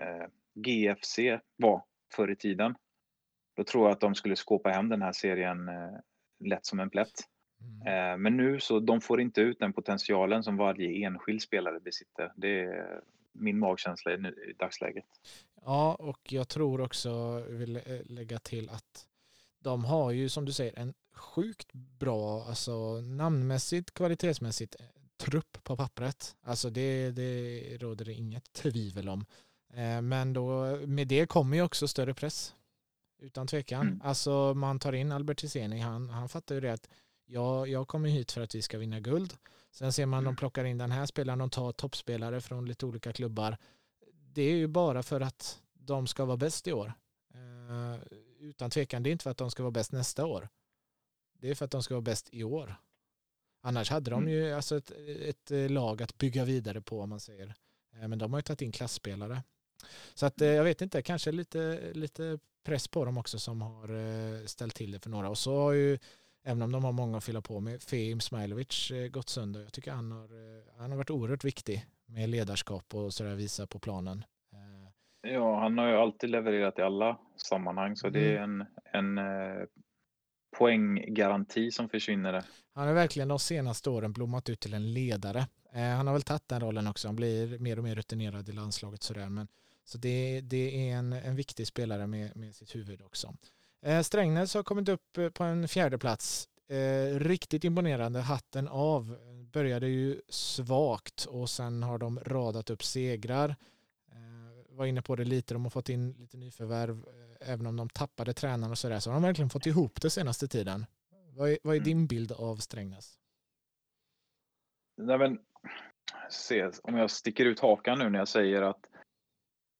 Speaker 2: uh, GFC var förr i tiden. Då tror jag att de skulle skåpa hem den här serien eh, lätt som en plätt. Mm. Eh, men nu så de får inte ut den potentialen som varje enskild spelare besitter. Det är min magkänsla i, i dagsläget.
Speaker 1: Ja, och jag tror också, vill eh, lägga till att de har ju som du säger en sjukt bra, alltså namnmässigt, kvalitetsmässigt trupp på pappret. Alltså det, det råder det inget tvivel om. Men då, med det kommer ju också större press. Utan tvekan. Mm. Alltså man tar in Albert Tiseni, han, han fattar ju det att jag, jag kommer hit för att vi ska vinna guld. Sen ser man mm. de plockar in den här spelaren, de tar toppspelare från lite olika klubbar. Det är ju bara för att de ska vara bäst i år. Uh, utan tvekan, det är inte för att de ska vara bäst nästa år. Det är för att de ska vara bäst i år. Annars hade de mm. ju alltså ett, ett, eh, lag att bygga vidare på om man säger. Uh, men de har ju tagit in klassspelare. Så att uh, jag vet inte, kanske lite, lite press på dem också som har ställt till det för några. Och så har ju även om de har många att fylla på med, Fehim Smailovic eh, gått sönder. Jag tycker han har, eh, han har varit oerhört viktig med ledarskap och sådär visa på planen.
Speaker 2: Eh, ja, han har ju alltid levererat i alla sammanhang så mm. det är mm. en, en poänggaranti som försvinner.
Speaker 1: Han har verkligen de senaste åren blommat ut till en ledare. Han har väl tagit den rollen också. Han blir mer och mer rutinerad i landslaget sådär. Men, så det, det är en, en viktig spelare med, med sitt huvud också. Eh, Strängnäs har kommit upp eh, på en fjärde plats. Eh, riktigt imponerande, hatten av. Började ju svagt och sen har de radat upp segrar. Var inne på det lite, de har fått in lite nyförvärv. Även om de tappade tränaren och sådär så har de verkligen fått ihop det senaste tiden. Vad är, vad är din bild av Strängnäs?
Speaker 2: Nej, men, se, om jag sticker ut hakan nu när jag säger att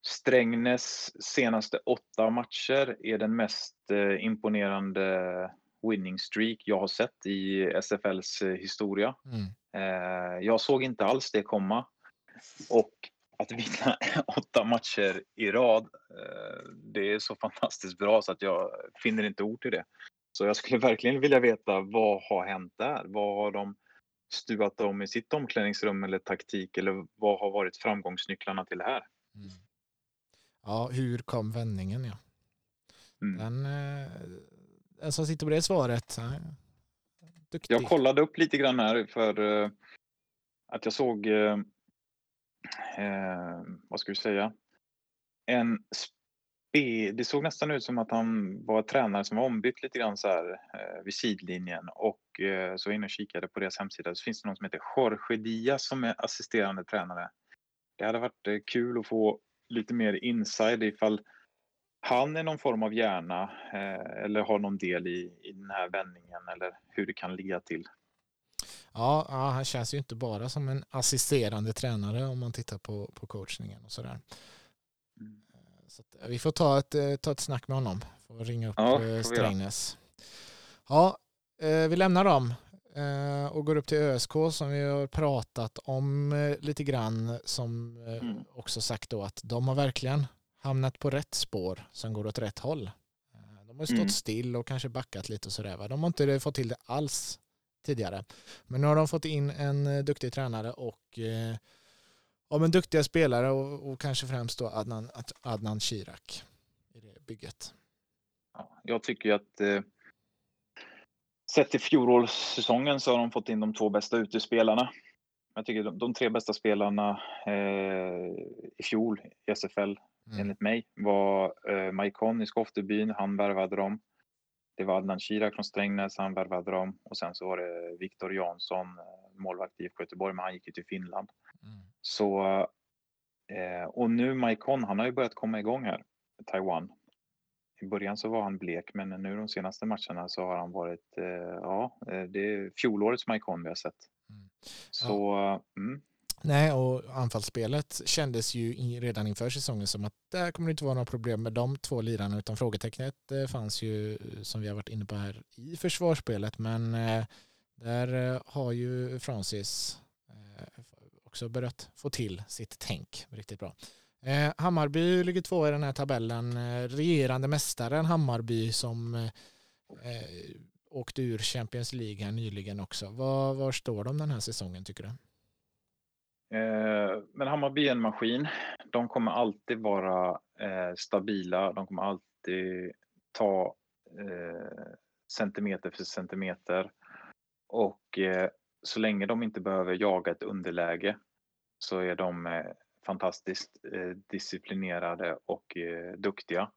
Speaker 2: Strängnäs senaste åtta matcher är den mest eh, imponerande winning streak jag har sett i SFLs eh, historia. Mm. Eh, jag såg inte alls det komma. Och att vinna åtta matcher i rad, det är så fantastiskt bra så att jag finner inte ord till det. Så jag skulle verkligen vilja veta vad har hänt där? Vad har de stuvat om i sitt omklädningsrum eller taktik eller vad har varit framgångsnycklarna till det här? Mm.
Speaker 1: Ja, hur kom vändningen ja. Mm. Den, eh, den som sitter på det svaret,
Speaker 2: duktig. Jag kollade upp lite grann här för uh, att jag såg, eh, vad ska vi säga, en spe, det såg nästan ut som att han var tränare som var ombytt lite grann så här eh, vid sidlinjen och eh, så var jag inne och kikade på deras hemsida så finns det någon som heter Jorge Diaz som är assisterande tränare. Det hade varit eh, kul att få lite mer inside ifall han är någon form av hjärna eh, eller har någon del i, i den här vändningen eller hur det kan ligga till.
Speaker 1: Ja, ja, han känns ju inte bara som en assisterande tränare om man tittar på, på coachningen och sådär. Mm. Så att, vi får ta ett, eh, ta ett snack med honom. Får ringa upp ja, eh, Strängnäs. Ja, vi lämnar dem och går upp till ÖSK som vi har pratat om lite grann som mm. också sagt då att de har verkligen hamnat på rätt spår som går åt rätt håll. Eh, de har stått mm. still och kanske backat lite och sådär. De har inte fått till det alls tidigare. Men nu har de fått in en eh, duktig tränare och eh, ja, duktiga spelare och, och, kanske främst då Adnan, Adnan Shirak i det bygget.
Speaker 2: Ja, jag tycker att eh, sett till fjolårssäsongen så har de fått in de två bästa utespelarna. Jag tycker de, de tre bästa spelarna eh, i fjol i SFL mm. enligt mig, var eh, Maikon i Skoftebyn. Han värvade dem. Det var Adnan Shirak från Strängnäs, han värvade dem. Och sen så var det Viktor Jansson, eh, målvakt i IFK Göteborg, men han gick ju till Finland. Mm. Så, eh, och nu Maikon, han har ju börjat komma igång här, Taiwan. I början så var han blek, men nu de senaste matcherna så har han varit, eh, ja, det är fjolårets Maikon vi har sett. Mm. Så, ja. mm,
Speaker 1: Nej, och anfallsspelet kändes ju redan inför säsongen som att där kommer det inte vara några problem med de två lirarna utan frågetecknet eh, fanns ju eh, som vi har varit inne på här i försvarsspelet men eh, där har ju Francis också börjat få till sitt tänk riktigt bra. Hammarby ligger två i den här tabellen. Regerande mästaren Hammarby som åkte ur Champions League här nyligen också. Var, var står de den här säsongen tycker du?
Speaker 2: Eh, men Hammarby är en maskin. de kommer alltid vara eh, stabila, de kommer alltid ta eh, centimeter för centimeter. Och eh, så länge de inte behöver jaga ett underläge så är de eh, fantastiskt eh, disciplinerade och eh, duktiga.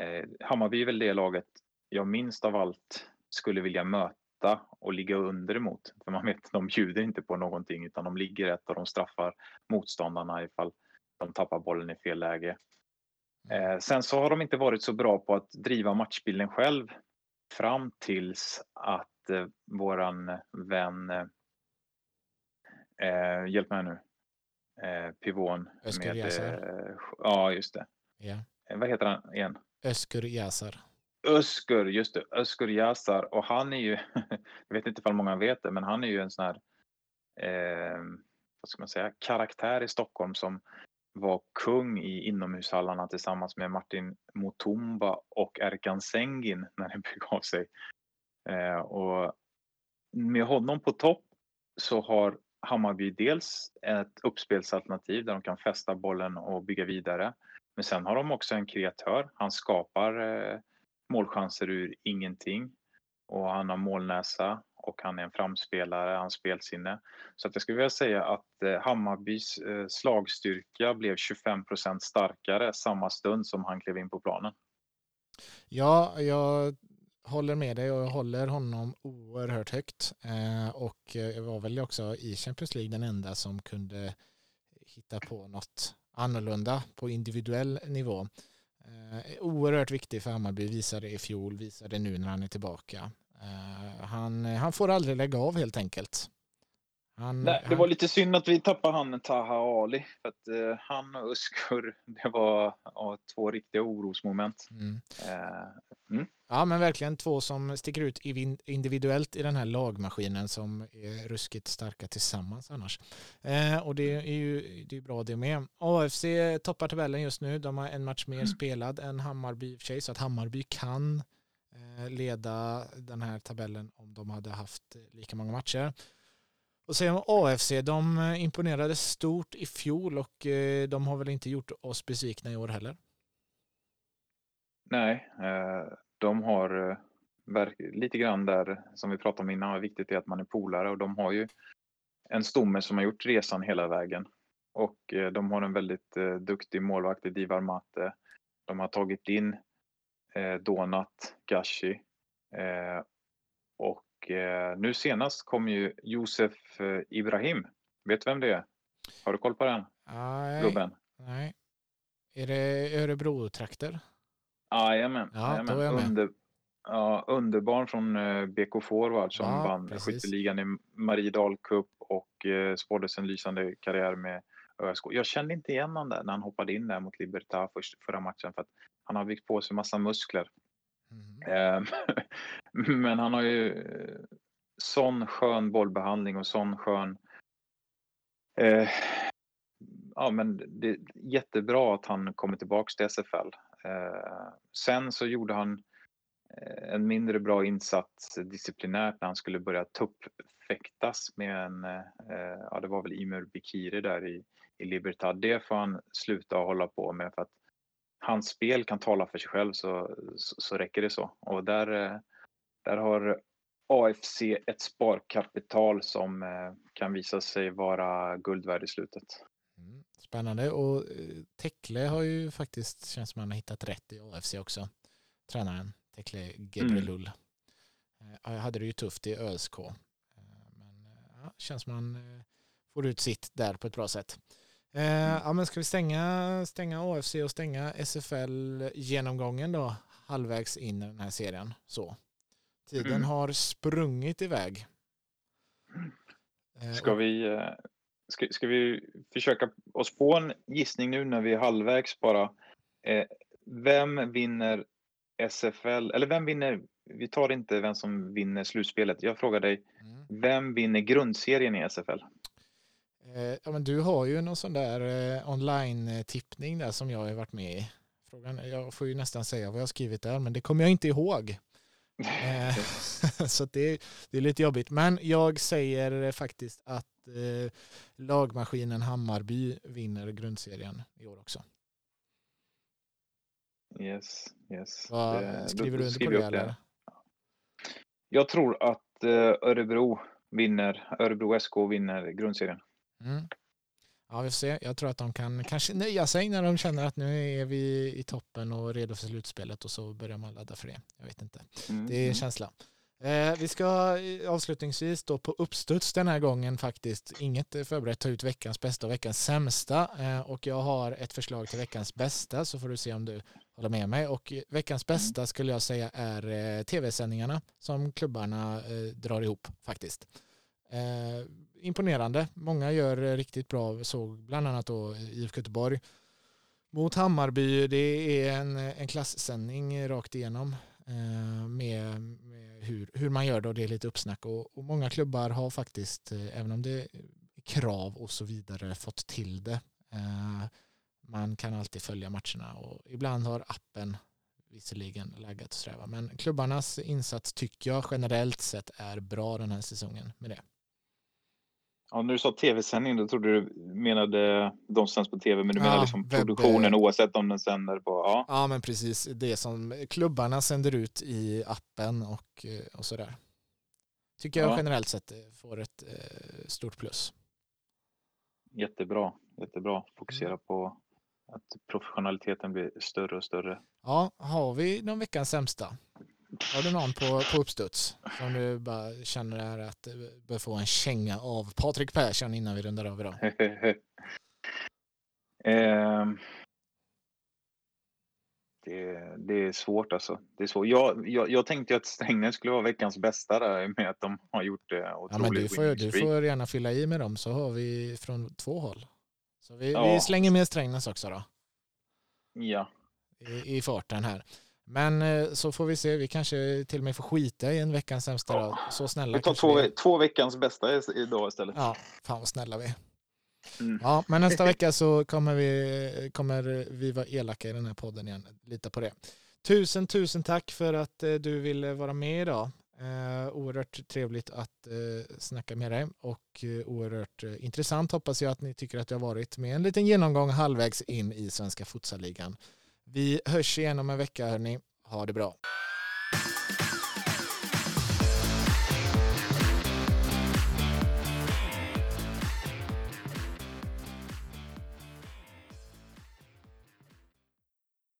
Speaker 2: Eh, Hammarby är väl det laget jag minst av allt skulle vilja möta och ligga under emot. För man vet, de bjuder inte på någonting utan de ligger rätt och de straffar motståndarna ifall de tappar bollen i fel läge. Mm. sen så har de inte varit så bra på att driva matchbilden själv fram tills att eh, våran vän, eh, hjälp mig nu, eh, pivån.
Speaker 1: Öskur Yasar.
Speaker 2: Eh, ja, just det. Eh, vad heter han igen?
Speaker 1: Öskur Yasar.
Speaker 2: Öskur, just det. Öskur Yasar. Och han är ju, jag vet inte ifall många vet det, men han är ju en sån här, eh, vad ska man säga, karaktär i Stockholm som var kung i inomhushallarna tillsammans med Martin Mutumba och Erkan Sengin när det begav sig. Eh, och med honom på topp så har Hammarby dels ett uppspelsalternativ där de kan fästa bollen och bygga vidare. Men sen har de också en kreatör. Han skapar eh, målchanser ur ingenting och han har målnäsa och han är en framspelare, han spelsinne. Så att jag skulle vilja säga att eh, Hammarbys eh, slagstyrka blev 25 procent starkare samma stund som han klev in på planen.
Speaker 1: Ja, jag håller med dig och jag håller honom oerhört högt. Eh, och jag var väl också i Champions League den enda som kunde hitta på något annorlunda på individuell nivå. Eh, oerhört viktig för Hammarby, visade det i fjol, visade det nu när han är tillbaka. Eh, han, eh, han får aldrig lägga av helt enkelt.
Speaker 2: Han, Nej, det var lite synd att vi tappade han Taha Ali. För att, eh, han och Uskur, det var ja, två riktiga orosmoment. Mm.
Speaker 1: Eh, mm. Ja, men verkligen två som sticker ut individuellt i den här lagmaskinen som är ruskigt starka tillsammans annars. Eh, och det är ju det är bra det med. AFC toppar tabellen just nu. De har en match mer mm. spelad än Hammarby i och för sig, så att Hammarby kan Eh, leda den här tabellen om de hade haft lika många matcher. Och sen om AFC, de eh, imponerade stort i fjol och eh, de har väl inte gjort oss besvikna i år heller?
Speaker 2: Nej, eh, de har lite grann där som vi pratade om innan, viktigt är att man är polare och de har ju en stomme som har gjort resan hela vägen. Och de har en väldigt duktig målvakt i Divar Mate. De har tagit in Donat, Gashi. och och eh, nu senast kom ju Josef eh, Ibrahim. Vet du vem det är? Har du koll på den?
Speaker 1: Nej. Gubben? Nej. Är det Örebro-trakter?
Speaker 2: Jajamän. Ja, då är jag med. Under, ja, underbarn från eh, BK Forward som ja, vann skytteligan i Mariedal Cup och eh, spåddes en lysande karriär med ÖSK. Jag kände inte igen honom där när han hoppade in där mot Libertad förra matchen för att han har byggt på sig massa muskler. Mm. Men han har ju eh, sån skön bollbehandling och sån skön... Eh, ja, men det är jättebra att han kommer tillbaks till SFL. Eh, sen så gjorde han eh, en mindre bra insats disciplinärt när han skulle börja tuppfäktas med en, eh, eh ja det var väl Imur Bikiri där i, i Libertad. Det får han sluta hålla på med för att hans spel kan tala för sig själv så, så, så räcker det så. Och där, eh, där har AFC ett sparkapital som eh, kan visa sig vara guld värd i slutet.
Speaker 1: Mm, spännande och eh, Tekle har ju faktiskt känns som han har hittat rätt i AFC också. Tränaren Tekle Gebrelull. Mm. Jag hade det ju tufft i ÖSK. Men ja, känns som han får ut sitt där på ett bra sätt. Eh, ja, men ska vi stänga, stänga AFC och stänga SFL-genomgången då halvvägs in i den här serien? Så. Tiden mm. har sprungit iväg.
Speaker 2: Eh, ska vi, eh, ska, ska, vi försöka oss på en gissning nu när vi är halvvägs bara? Eh, vem vinner SFL, eller vem vinner, vi tar inte vem som vinner slutspelet. Jag frågar dig, mm. vem vinner grundserien i SFL?
Speaker 1: Ja, men du har ju någon sån där online-tippning där som jag har varit med i. Frågan, jag får ju nästan säga vad jag har skrivit där, men det kommer jag inte ihåg. Eh, så det, det, är lite jobbigt. Men jag säger faktiskt att eh, lagmaskinen Hammarby vinner grundserien i år också.
Speaker 2: Yes, yes.
Speaker 1: Vad,
Speaker 2: det,
Speaker 1: skriver du under på det, eller?
Speaker 2: Jag tror att eh, Örebro vinner, Örebro SK vinner grundserien.
Speaker 1: Mm. Ja, vi får se. Jag tror att de kan kanske nöja sig när de känner att nu är vi i toppen och redo för slutspelet och så börjar man ladda för det. Jag vet inte. Mm. Det är en mm. känsla. Eh, vi ska avslutningsvis då på uppstuds den här gången faktiskt, inget förberett, ta ut veckans bästa och veckans sämsta. Eh, och jag har ett förslag till veckans bästa så får du se om du håller med mig. Och veckans mm. bästa skulle jag säga är eh, tv-sändningarna som klubbarna drar ihop faktiskt. Imponerande, många gör eh, riktigt bra, såg bland annat då IFK Göteborg mot Hammarby. Det är en, en klasssändning rakt igenom eh, med, med hur, hur man gör det och det är lite uppsnack. Och, och många klubbar har faktiskt, eh, även om det är krav och så vidare, fått till det. Eh, man kan alltid följa matcherna och ibland har appen visserligen laggat och sträva. Men klubbarnas insats tycker jag generellt sett är bra den här säsongen med det.
Speaker 2: Ja, när du sa tv-sändning, då trodde du menade de som sänds på tv, men du ja, menar liksom webb... produktionen oavsett om den sänder på... Ja.
Speaker 1: ja, men precis. Det som klubbarna sänder ut i appen och, eh, och sådär. Tycker jag ja. generellt sett får ett eh, stort plus.
Speaker 2: Jättebra, jättebra. Fokusera mm. på att professionaliteten blir större och större.
Speaker 1: Ja, har vi någon veckans sämsta? Har du någon på, på uppstuds som du bara känner att du bör få en känga av Patrik Persson innan vi rundar av idag?
Speaker 2: eh, det, det, är svårt alltså. Det är svårt. Jag, jag, jag tänkte att Strängnäs skulle vara veckans bästa där med att de har gjort det
Speaker 1: otroligt. Ja, men du, får, du får gärna fylla i med dem så har vi från två håll. Så vi, ja. vi slänger med Strängnäs också då.
Speaker 2: Ja.
Speaker 1: I, i farten här. Men eh, så får vi se, vi kanske till och med får skita i en veckans sämsta ja. Så snälla
Speaker 2: Vi tar två, vi... två veckans bästa idag istället.
Speaker 1: Ja, fan vad snälla vi är. Mm. Ja, men nästa vecka så kommer vi, kommer vi vara elaka i den här podden igen. Lita på det. Tusen, tusen tack för att eh, du ville vara med idag. Eh, oerhört trevligt att eh, snacka med dig och eh, oerhört eh, intressant hoppas jag att ni tycker att det har varit med en liten genomgång halvvägs in i Svenska futsalligan. Vi hörs igen om en vecka hörni. Ha det bra.